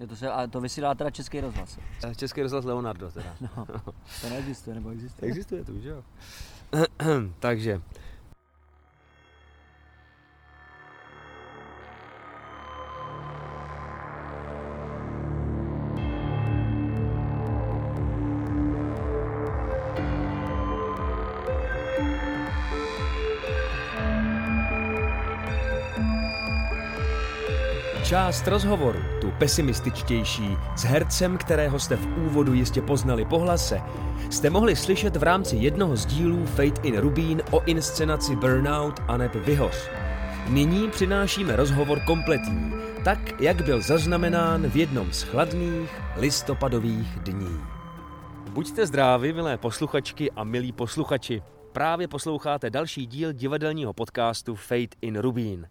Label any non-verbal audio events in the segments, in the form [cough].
Je to se, a to vysílá teda Český rozhlas. Eh, Český rozhlas Leonardo teda. No, to neexistuje, nebo existuje? Existuje to, víš jo. [clears throat] Takže, Část rozhovoru, tu pesimističtější, s hercem, kterého jste v úvodu jistě poznali po hlase, jste mohli slyšet v rámci jednoho z dílů Fate in Rubín o inscenaci Burnout a neb Vyhoř. Nyní přinášíme rozhovor kompletní, tak, jak byl zaznamenán v jednom z chladných listopadových dní. Buďte zdraví, milé posluchačky a milí posluchači. Právě posloucháte další díl divadelního podcastu Fate in Rubín.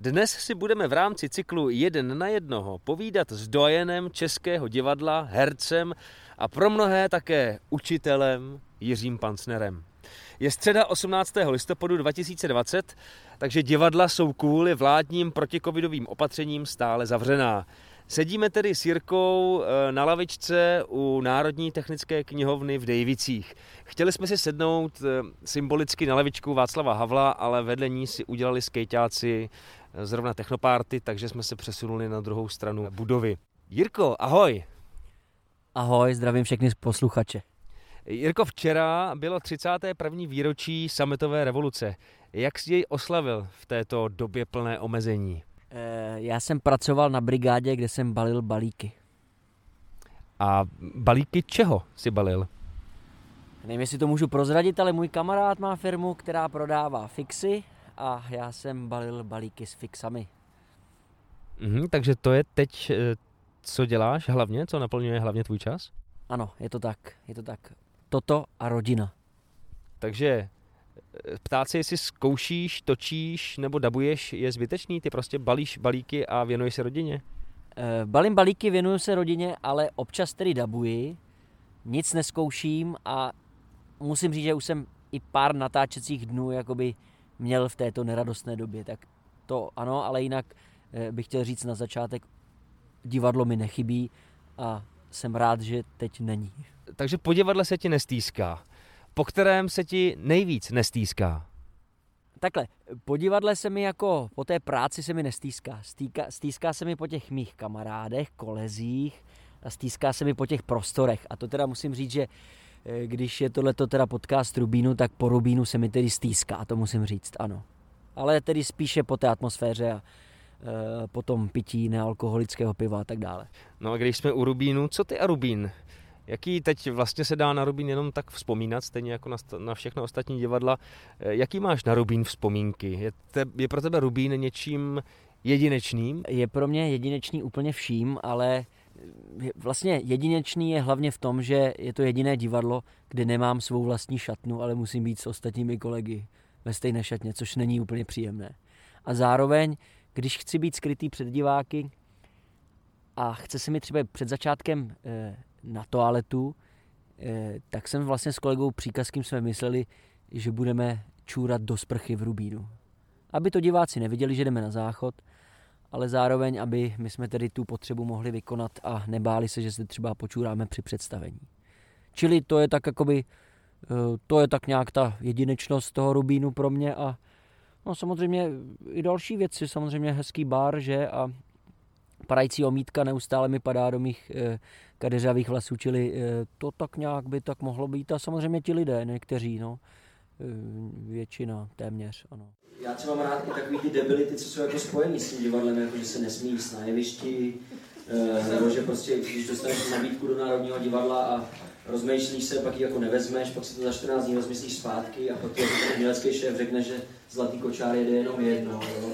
Dnes si budeme v rámci cyklu Jeden na jednoho povídat s dojenem českého divadla, hercem a pro mnohé také učitelem Jiřím Pancnerem. Je středa 18. listopadu 2020, takže divadla jsou kvůli vládním protikovidovým opatřením stále zavřená. Sedíme tedy s Jirkou eh, na lavičce u Národní technické knihovny v Dejvicích. Chtěli jsme si sednout eh, symbolicky na lavičku Václava Havla, ale vedle ní si udělali skejťáci zrovna technopárty, takže jsme se přesunuli na druhou stranu budovy. Jirko, ahoj! Ahoj, zdravím všechny posluchače. Jirko, včera bylo 31. výročí sametové revoluce. Jak jsi jej oslavil v této době plné omezení? E, já jsem pracoval na brigádě, kde jsem balil balíky. A balíky čeho si balil? Nevím, jestli to můžu prozradit, ale můj kamarád má firmu, která prodává fixy a já jsem balil balíky s fixami. Mhm, takže to je teď, eh, co děláš hlavně, co naplňuje hlavně tvůj čas? Ano, je to tak, je to tak. Toto a rodina. Takže eh, ptát se, jestli zkoušíš, točíš nebo dabuješ, je zbytečný? Ty prostě balíš balíky a věnuješ se rodině? E, balím balíky, věnuju se rodině, ale občas tedy dabuji, nic neskouším a musím říct, že už jsem i pár natáčecích dnů jakoby měl v této neradostné době. Tak to ano, ale jinak eh, bych chtěl říct na začátek, divadlo mi nechybí a jsem rád, že teď není. Takže po divadle se ti nestýská. Po kterém se ti nejvíc nestýská? Takhle, po divadle se mi jako, po té práci se mi nestýská. Stýka, stýská se mi po těch mých kamarádech, kolezích a stýská se mi po těch prostorech. A to teda musím říct, že když je tohleto teda podcast Rubínu, tak po Rubínu se mi tedy stýská, to musím říct, ano. Ale tedy spíše po té atmosféře a e, po tom pití nealkoholického piva a tak dále. No a když jsme u Rubínu, co ty a Rubín? Jaký teď vlastně se dá na Rubín jenom tak vzpomínat, stejně jako na, na všechno ostatní divadla. Eh, jaký máš na Rubín vzpomínky? Je, te, je pro tebe Rubín něčím jedinečným? Je pro mě jedinečný úplně vším, ale vlastně jedinečný je hlavně v tom, že je to jediné divadlo, kde nemám svou vlastní šatnu, ale musím být s ostatními kolegy ve stejné šatně, což není úplně příjemné. A zároveň, když chci být skrytý před diváky a chce se mi třeba před začátkem e, na toaletu, e, tak jsem vlastně s kolegou Příkazkým jsme mysleli, že budeme čůrat do sprchy v Rubínu. Aby to diváci neviděli, že jdeme na záchod, ale zároveň, aby my jsme tedy tu potřebu mohli vykonat a nebáli se, že se třeba počuráme při představení. Čili to je tak jakoby, eh, to je tak nějak ta jedinečnost toho Rubínu pro mě a no samozřejmě i další věci, samozřejmě hezký bar, že a padající omítka neustále mi padá do mých eh, kadeřavých vlasů, čili eh, to tak nějak by tak mohlo být a samozřejmě ti lidé, někteří, no, většina téměř, ano já třeba mám rád i takový ty debility, co jsou jako spojený s tím divadlem, jako že se nesmí jíst na jevišti, eh, nebo že prostě, když dostaneš nabídku do Národního divadla a rozmýšlíš se, pak ji jako nevezmeš, pak si to za 14 dní rozmyslíš zpátky a pak ti ten umělecký šéf řekne, že zlatý kočár jede jenom jedno. Jo.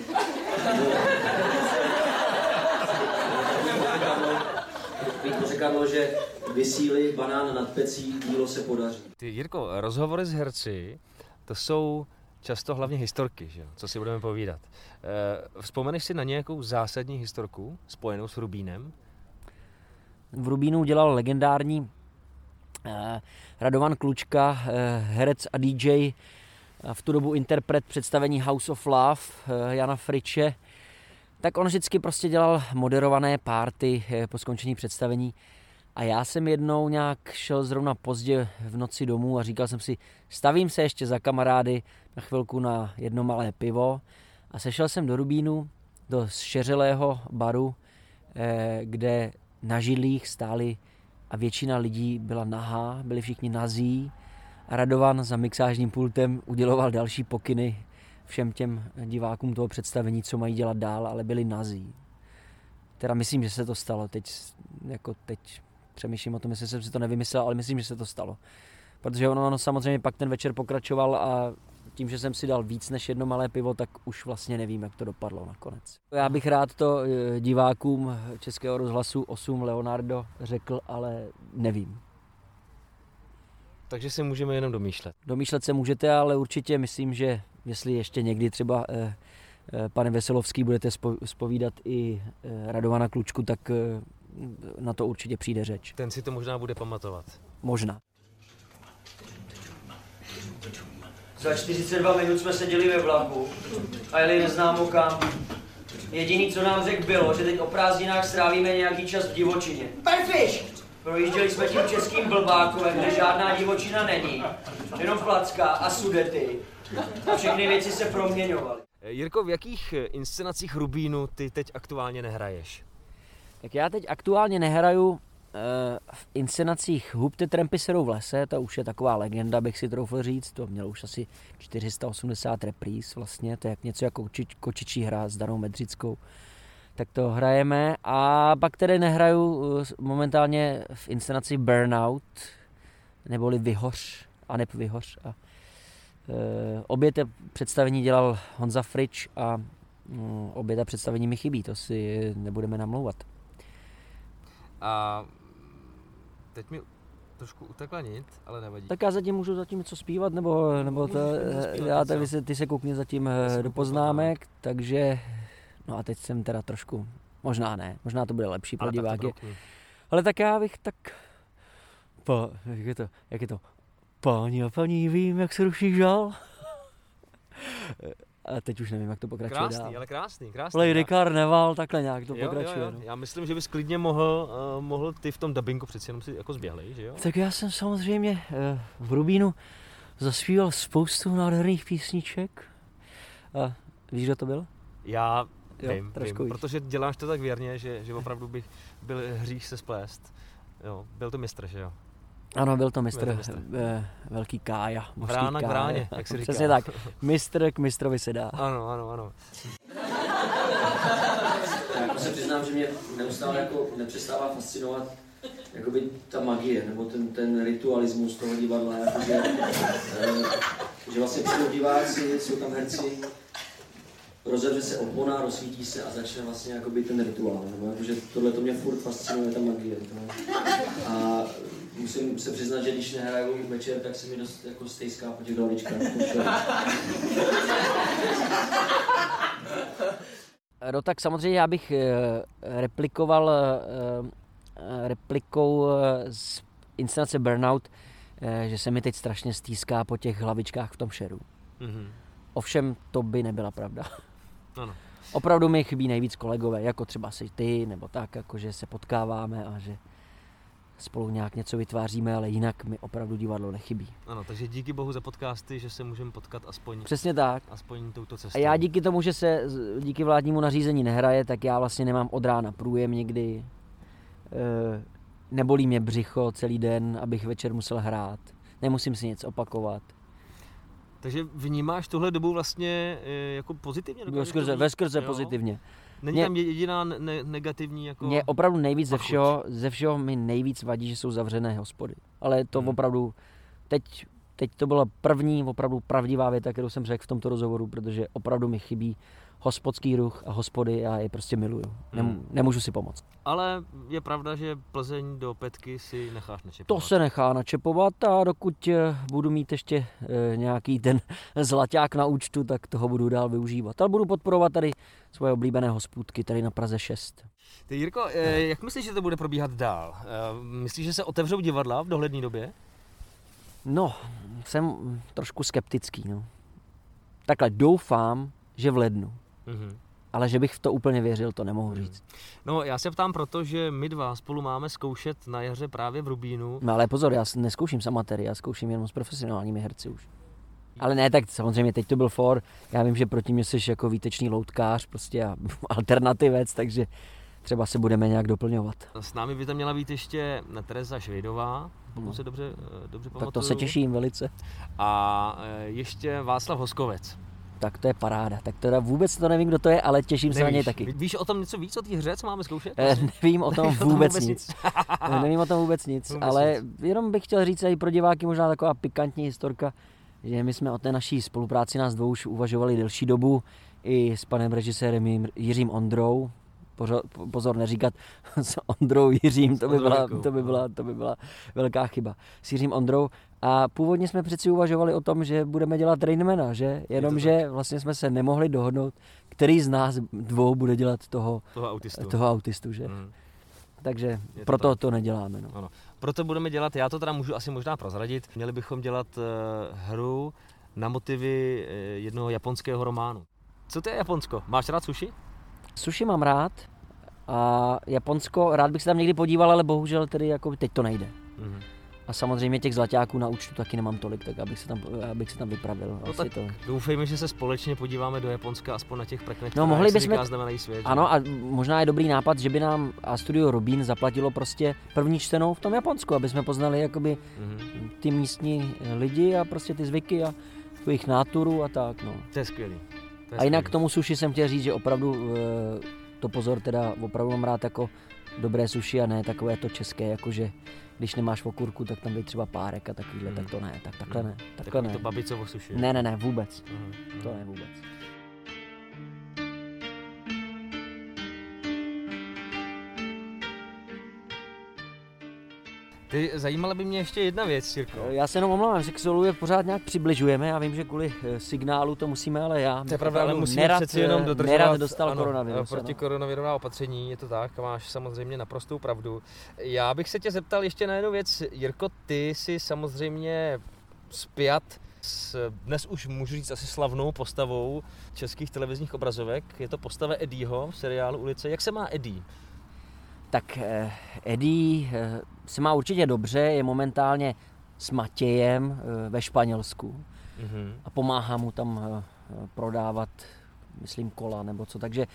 Bych řekl, že vysíli banán nad pecí, dílo se podaří. Ty, Jirko, rozhovory s herci, to jsou často hlavně historky, že jo? co si budeme povídat. E, vzpomeneš si na nějakou zásadní historku spojenou s Rubínem? V Rubínu dělal legendární eh, Radovan Klučka, eh, herec a DJ, v tu dobu interpret představení House of Love eh, Jana Friče. tak on vždycky prostě dělal moderované párty eh, po skončení představení a já jsem jednou nějak šel zrovna pozdě v noci domů a říkal jsem si, stavím se ještě za kamarády na chvilku na jedno malé pivo a sešel jsem do Rubínu, do šeřelého baru, eh, kde na židlích stáli a většina lidí byla nahá, byli všichni nazí a Radovan za mixážním pultem uděloval další pokyny všem těm divákům toho představení, co mají dělat dál, ale byli nazí. Teda myslím, že se to stalo. Teď, jako teď přemýšlím o tom, jestli jsem si to nevymyslel, ale myslím, že se to stalo. Protože ono, ono samozřejmě pak ten večer pokračoval a tím, že jsem si dal víc než jedno malé pivo, tak už vlastně nevím, jak to dopadlo nakonec. Já bych rád to eh, divákům Českého rozhlasu 8 Leonardo řekl, ale nevím. Takže si můžeme jenom domýšlet. Domýšlet se můžete, ale určitě myslím, že jestli ještě někdy třeba eh, eh, pane Veselovský budete spo, spovídat i eh, Radovana Klučku, tak eh, na to určitě přijde řeč. Ten si to možná bude pamatovat. Možná. Za 42 minut jsme seděli ve vlaku a jeli neznámo kam. Jediný, co nám řekl, bylo, že teď o prázdninách strávíme nějaký čas v divočině. Perfect! Projížděli jsme tím českým blbákovem, kde žádná divočina není. Jenom placka a sudety. A všechny věci se proměňovaly. Jirko, v jakých inscenacích Rubínu ty teď aktuálně nehraješ? Tak já teď aktuálně nehraju eh, v inscenacích Hubte trampy serou v lese, to už je taková legenda, bych si troufl říct, to mělo už asi 480 repríz vlastně, to je jak něco jako koči, kočičí hra s Danou Medřickou. Tak to hrajeme a pak tedy nehraju eh, momentálně v inscenaci Burnout, neboli Vyhoř, a neb Vyhoř. A, e, obě ty představení dělal Honza Frič a mm, obě ta představení mi chybí, to si nebudeme namlouvat. A teď mi trošku utekla nit, ale nevadí. Tak já zatím můžu zatím něco zpívat, nebo, nebo to, zpívat já tady, se- ty se koukni zatím Já se eh, do kouknu poznámek, takže, no a teď jsem teda trošku, možná ne, možná to bude lepší pro ale tak to diváky, ale tak já bych tak, pa, jak je to, jak je to, páni a paní, vím, jak se ruší žal. A teď už nevím, jak to pokračuje Krásný, dál. ale krásný, krásný. Lady Carnival, takhle nějak to jo, pokračuje. jo, jo. No. Já myslím, že bys klidně mohl, uh, mohl ty v tom dubbingu přeci jenom si jako zběhlej, že jo? Tak já jsem samozřejmě eh, v Rubínu zaspíval spoustu nádherných písniček. A víš, kdo to byl? Já Jo, vím, trošku vím, víš. protože děláš to tak věrně, že, že opravdu bych byl hřích se splést. Jo, byl to mistr, že jo? Ano, byl to mistr, Byl to mistr. eh, velký Kája. Vrána k Kája. vráně, [laughs] jak se říká. Přesně tak. Mistr k mistrovi se dá. Ano, ano, ano. Já jako se přiznám, že mě neustále jako nepřestává fascinovat jakoby ta magie, nebo ten, ten ritualismus toho divadla, jakože, eh, že vlastně přijdou diváci, jsou tam herci, rozevře se opona, rozsvítí se a začne vlastně jakoby ten rituál, nebo jakože tohle to mě furt fascinuje, ta magie. No. A musím se přiznat, že když nehraju večer, tak se mi dost jako stejská po těch hlavičkách. [laughs] No tak samozřejmě já bych eh, replikoval eh, replikou eh, z inscenace Burnout, že se mi teď strašně stýská po těch hlavičkách v tom šeru. Mhm. Ovšem to by nebyla pravda. Ano. Opravdu mi chybí nejvíc kolegové, jako třeba si ty, nebo tak, jako že se potkáváme a že spolu nějak něco vytváříme, ale jinak mi opravdu divadlo nechybí. Ano, takže díky bohu za podcasty, že se můžeme potkat aspoň, Přesně tak. aspoň touto cestou. A já díky tomu, že se díky vládnímu nařízení nehraje, tak já vlastně nemám od rána průjem někdy. E, nebolí mě břicho celý den, abych večer musel hrát. Nemusím si nic opakovat. Takže vnímáš tuhle dobu vlastně eh, jako pozitivně? Ve skrze, ve skrze pozitivně. Není Mě- tam jediná ne- negativní jako... Mě opravdu nejvíc ze všeho, ze všeho mi nejvíc vadí, že jsou zavřené hospody. Ale to Hmm. opravdu, teď, teď to byla první, opravdu pravdivá věta, kterou jsem řekl v tomto rozhovoru, protože opravdu mi chybí hospodský ruch a hospody, já je prostě miluju. Nem, Hmm. Nemůžu si pomoct. Ale je pravda, že Plzeň do petky si necháš To načepovat. se nechá načepovat a dokud eh, budu mít ještě eh, nějaký ten [laughs] zlaťák na účtu, tak toho budu dál využívat. Ale budu podporovat tady svoje oblíbené hospůdky tady na Praze 6. Ty Jirko, eh, jak myslíš, že to bude probíhat dál? Eh, Myslíš, že se otevřou divadla v dohledné době? No, jsem trošku skeptický. No. Takhle doufám, že v lednu. Mhm. ale že bych v to úplně věřil, to nemohu Hmm. říct. No, já se ptám proto, že my dva spolu máme zkoušet na jaře právě v Rubínu. No ale pozor, já neskouším s amatéry, já zkouším jenom s profesionálními herci už. Ale ne, tak samozřejmě teď to byl for. Já vím, že proti mě jsi jako výtečný loutkář, prostě a [laughs] alternativec, takže třeba se budeme nějak doplňovat. S námi by tam měla být ještě Tereza Švejdová, pokud No. se dobře, eh, dobře Tak pamatuju. to se těším velice. A eh, ještě Václav Hoskovec. Tak to je paráda. Tak teda vůbec to nevím, kdo to je, ale těším se na něj Nevíš? taky. Ví- Víš o tom něco víc o té hře, co máme zkoušet? Eh, nevím o [laughs] tom Nevíš o tom vůbec vůbec nic. nic. Eh, Nevím o tom vůbec nic, [laughs] Vůbec ale jenom bych chtěl říct i pro diváky možná taková pikantní historka, že my jsme o té naší spolupráci nás dvou už uvažovali delší dobu i s panem režisérem Jiřím Ondrou. Pořo- po- Pozor, neříkat [laughs] s Ondrou Jiřím, to by, byla, to, by no. byla, to by byla velká chyba. S Jiřím Ondrou. A původně jsme přeci uvažovali o tom, že budeme dělat Rainmana, že? Jenomže vlastně jsme se nemohli dohodnout, který z nás dvou bude dělat toho, Toho autistu. toho autistu, že? Mm. Takže to proto tak. to neděláme. No. Ano. Proto budeme dělat, já to teda můžu asi možná prozradit, měli bychom dělat uh, hru na motivy uh, jednoho japonského románu. Co to je Japonsko? Máš rád sushi? Sushi mám rád a Japonsko, rád bych se tam někdy podíval, ale bohužel tedy jako teď to nejde. Mhm. A samozřejmě těch zlaťáků na účtu taky nemám tolik, tak abych se tam, abych se tam vypravil. No Asi tak to. doufejme, že se společně podíváme do Japonska, aspoň na těch preknech, No, mohli bychom- znamenají svět. Ano a možná je dobrý nápad, že by nám a Studio Robín zaplatilo prostě první čtenou v tom Japonsku, aby jsme poznali jakoby Mhm. ty místní lidi a prostě ty zvyky a tu jejich náturu a tak. No. To je skvělý. To je A jinak k skvělý. tomu sushi jsem chtěl říct, že opravdu eh, to pozor, teda opravdu mám rád jako dobré sushi a ne takové to české, jakože když nemáš okurku, tak tam být třeba párek a takovýhle, Mhm. tak to ne, tak takhle Mhm. ne, takhle Takový ne. to babicovo sushi. Ne, ne, ne, vůbec, mhm. to ne vůbec. Ty, zajímala by mě ještě jedna věc, Jirko. Já se jenom omlouvám, že k solu je pořád nějak přibližujeme, já vím, že kvůli eh, signálu to musíme, ale já To je pravda, ale musíme nerad, přeci jenom eh, dodržovat nerad dostal ano, koronavirus. proti ano. koronavirová opatření, je to tak, máš samozřejmě naprostou pravdu. Já bych se tě zeptal ještě na jednu věc. Jirko, ty jsi samozřejmě spjat s dnes už můžu říct asi slavnou postavou českých televizních obrazovek. Je to postava Eddieho v seriálu Ulice. Jak se má Eddie? Tak eh, Eddie eh, se má určitě dobře, je momentálně s Matějem eh, ve Španělsku Mhm. a pomáhá mu tam prodávat, myslím, kola nebo co. Takže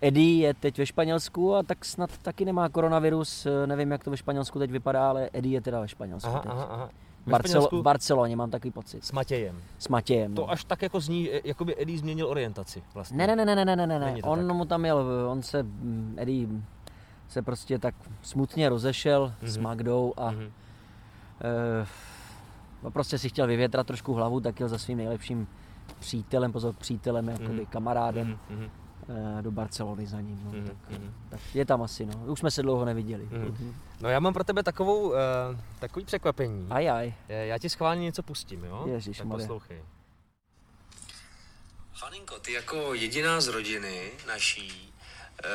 Eddie je teď ve Španělsku a tak snad taky nemá koronavirus, nevím, jak to ve Španělsku teď vypadá, ale Eddie je teda ve Španělsku Aha, teď. aha, aha. Barcelo- v Barceloně mám takový pocit. s Matějem. S Matějem. To No. až tak jako zní, jako by Eddie změnil orientaci vlastně. Ne, ne, ne, ne, ne, ne, ne, On tak. mu tam jel, on se, mm, Eddie se prostě tak smutně rozešel mm-hmm. s Mhm. Magdou a Mhm. eh, no prostě si chtěl vyvětrat trošku hlavu, tak jel za svým nejlepším přítelem, pozor, přítelem, jakoby Mhm. kamarádem Mhm, mhm, eh, do Barcelony za ním. No, mhm, tak, tak je tam asi, no. Už jsme se dlouho neviděli. Mhm. No já mám pro tebe takovou, uh, takový překvapení. Aj, aj. Já ti schválně něco pustím, jo? Ježišmarja. Tak poslouchej. Haninko, ty jako jediná z rodiny naší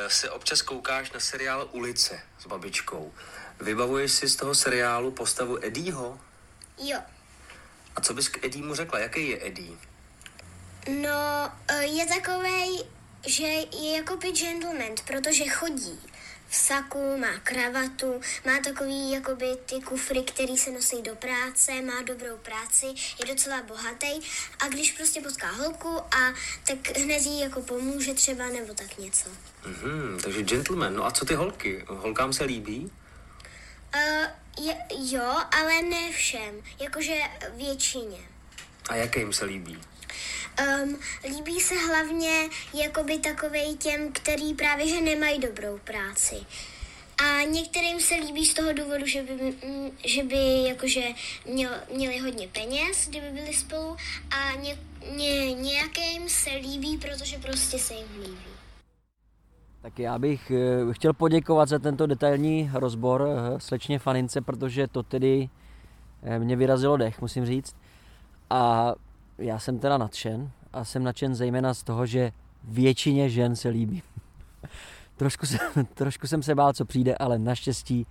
se občas koukáš na seriál Ulice s babičkou. Vybavuješ si z toho seriálu postavu Eddieho? Jo. A co bys k Eddiemu řekla? Jaký je Eddie? No, eh, je takovej, že je jako by gentleman, protože chodí v saku, má kravatu, má takový jakoby ty kufry, který se nosí do práce, má dobrou práci, je docela bohatý a když prostě potká holku a tak hned jí jako pomůže třeba nebo tak něco. Mhm, takže gentleman. No a co ty holky? Holkám se líbí? Uh, je, jo, ale ne všem, jakože většině. A jaké jim se líbí? Um, líbí se hlavně jakoby takovej těm, který právě že nemají dobrou práci. A některým se líbí z toho důvodu, že by, mm, že by jakože měl, měli hodně peněz, kdyby byli spolu a ně, ně, nějakým se líbí, protože prostě se jim líbí. Tak já bych eh, chtěl poděkovat za tento detailní rozbor eh, slečně Fanince, protože to tedy eh, mě vyrazilo dech, musím říct. A já jsem teda nadšen a jsem nadšen zejména z toho, že většině žen se líbí. [laughs] trošku, jsem, [laughs] trošku jsem se bál, co přijde, ale naštěstí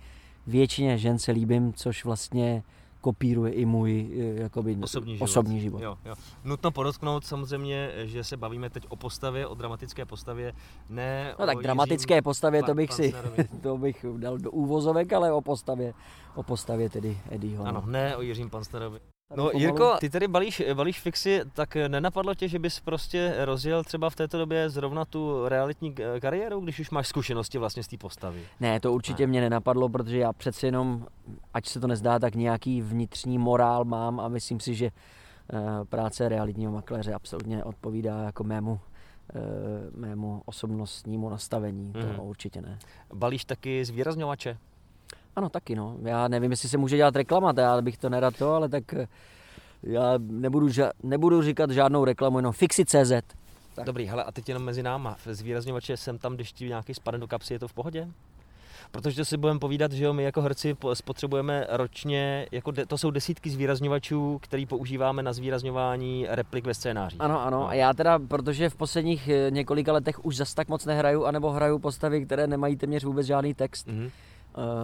většině žen se líbím, což vlastně kopíruje i můj eh, jakoby, Osobní život. osobní život. Jo, jo. Nutno podotknout samozřejmě, že se bavíme teď o postavě, o dramatické postavě, ne No tak dramatické Jiřím postavě, to bych si, [laughs] to bych dal do úvozovek, ale o postavě, o postavě tedy Eddieho. Ano, no. ne o Jiřím Pansterovi. No pomalu- Jirko, ty tady balíš, balíš fixy, tak nenapadlo tě, že bys prostě rozjel třeba v této době zrovna tu realitní k- kariéru, když už máš zkušenosti vlastně z té postavy? Ne, to určitě Ne. mě nenapadlo, protože já přeci jenom, ať se to nezdá, tak nějaký vnitřní morál mám a myslím si, že eh, práce realitního makléře absolutně odpovídá jako mému, eh, mému osobnostnímu nastavení. Mhm. To určitě ne. Balíš taky zvýrazňovače? Ano, taky no. Já nevím, jestli se může dělat reklama, já bych to nerad to, ale tak eh, já nebudu, ža- nebudu říkat žádnou reklamu, jenom Fixi.cz. Tak. Dobrý, hele, a teď jenom mezi náma. Zvýrazňovače jsem tam, když ti nějaký spadne do kapsy, je to v pohodě? Protože si budeme povídat, že jo, my jako herci po- spotřebujeme ročně, jako de, to jsou desítky zvýrazňovačů, který používáme na zvýrazňování replik ve scénářích. Ano, ano. A já teda, protože v posledních eh, několika letech už zas tak moc nehraju, anebo hraju postavy, které nemají téměř vůbec žádný text, Mhm.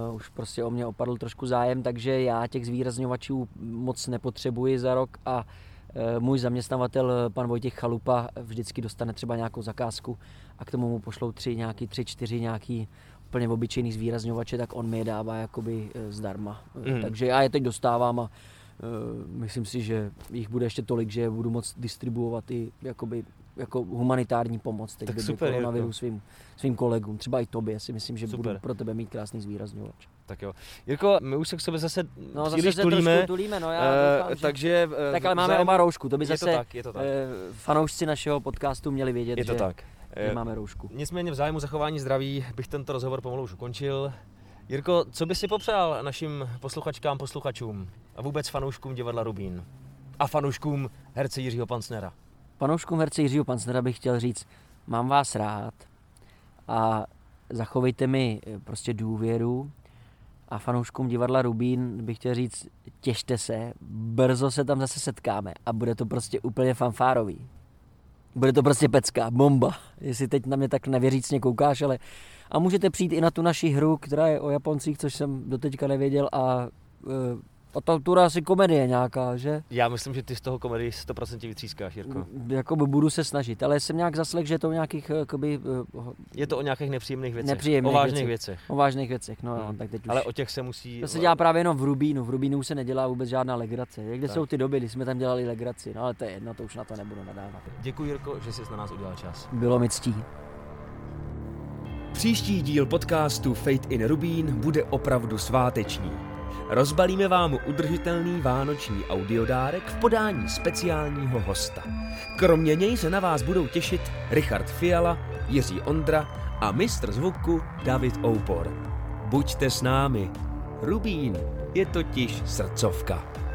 Uh, už prostě o mě opadl trošku zájem, takže já těch zvýrazňovačů moc nepotřebuji za rok a uh, můj zaměstnavatel, eh, pan Vojtěch Chalupa, vždycky dostane třeba nějakou zakázku a k tomu mu pošlou tři, nějaký tři, čtyři nějaký úplně obyčejný zvýrazňovače, tak on mi je dává jakoby zdarma. Mhm. Takže já je teď dostávám a Uh, myslím si, že jich bude ještě tolik, že je budu moc distribuovat i jakoby, jako humanitární pomoc teď Tak super, koronaviru svým, svým kolegům. Třeba i tobě si myslím, že Super. budu pro tebe mít krásný zvýrazňovač. Tak jo. Jirko, my už se k sobě zase No zase příliš se tulíme, tulíme, no já eh, doufám, že... takže... eh, Tak ale máme vzájem- oba roušku, to by Je to zase tak, to tak. eh, fanoušci našeho podcastu měli vědět, Je to že, tak. že máme roušku. Nicméně v zájmu zachování zdraví bych tento rozhovor pomalu už ukončil. Jirko, co bys si popřál našim posluchačkám, posluchačům a vůbec fanouškům divadla Rubín? A fanouškům herce Jiřího Pancnera. Fanouškům herce Jiřího Pancnera bych chtěl říct, mám vás rád a zachovejte mi eh, prostě důvěru a fanouškům divadla Rubín bych chtěl říct, těšte se, brzo se tam zase setkáme a bude to prostě úplně fanfárový. Bude to prostě pecka, bomba. Jestli teď na mě tak nevěřícně koukáš, ale a můžete přijít i na tu naši hru, která je o Japoncích, což jsem doteďka nevěděl a, eh, a to bude asi komedie nějaká, že? Já myslím, že ty z toho komedii 100% vytřískáš, Jirko. Jako budu se snažit, ale jsem nějak zaslech, že je to o nějakých jakoby, eh, Je to o nějakých nepříjemných věcech. Nepříjemných o vážných věcech. věcech. o vážných věcech. No, Hmm. no tak teď už. Ale o těch se musí... To se dělá právě jenom v Rubínu. V Rubínu se nedělá vůbec žádná legrace. Jak Kde Tak. jsou ty doby, kdy jsme tam dělali legraci? No ale to je jedno, to už na to nebudu nadávat. Děkuji, Jirko, že jsi na nás udělal čas. Bylo mi ctí. Příští díl podcastu Fate in Rubín bude opravdu svátečný. Rozbalíme vám udržitelný vánoční audiodárek v podání speciálního hosta. Kromě něj se na vás budou těšit Richard Fiala, Jiří Ondra a mistr zvuku David Oupor. Buďte s námi. Rubín je totiž srdcovka.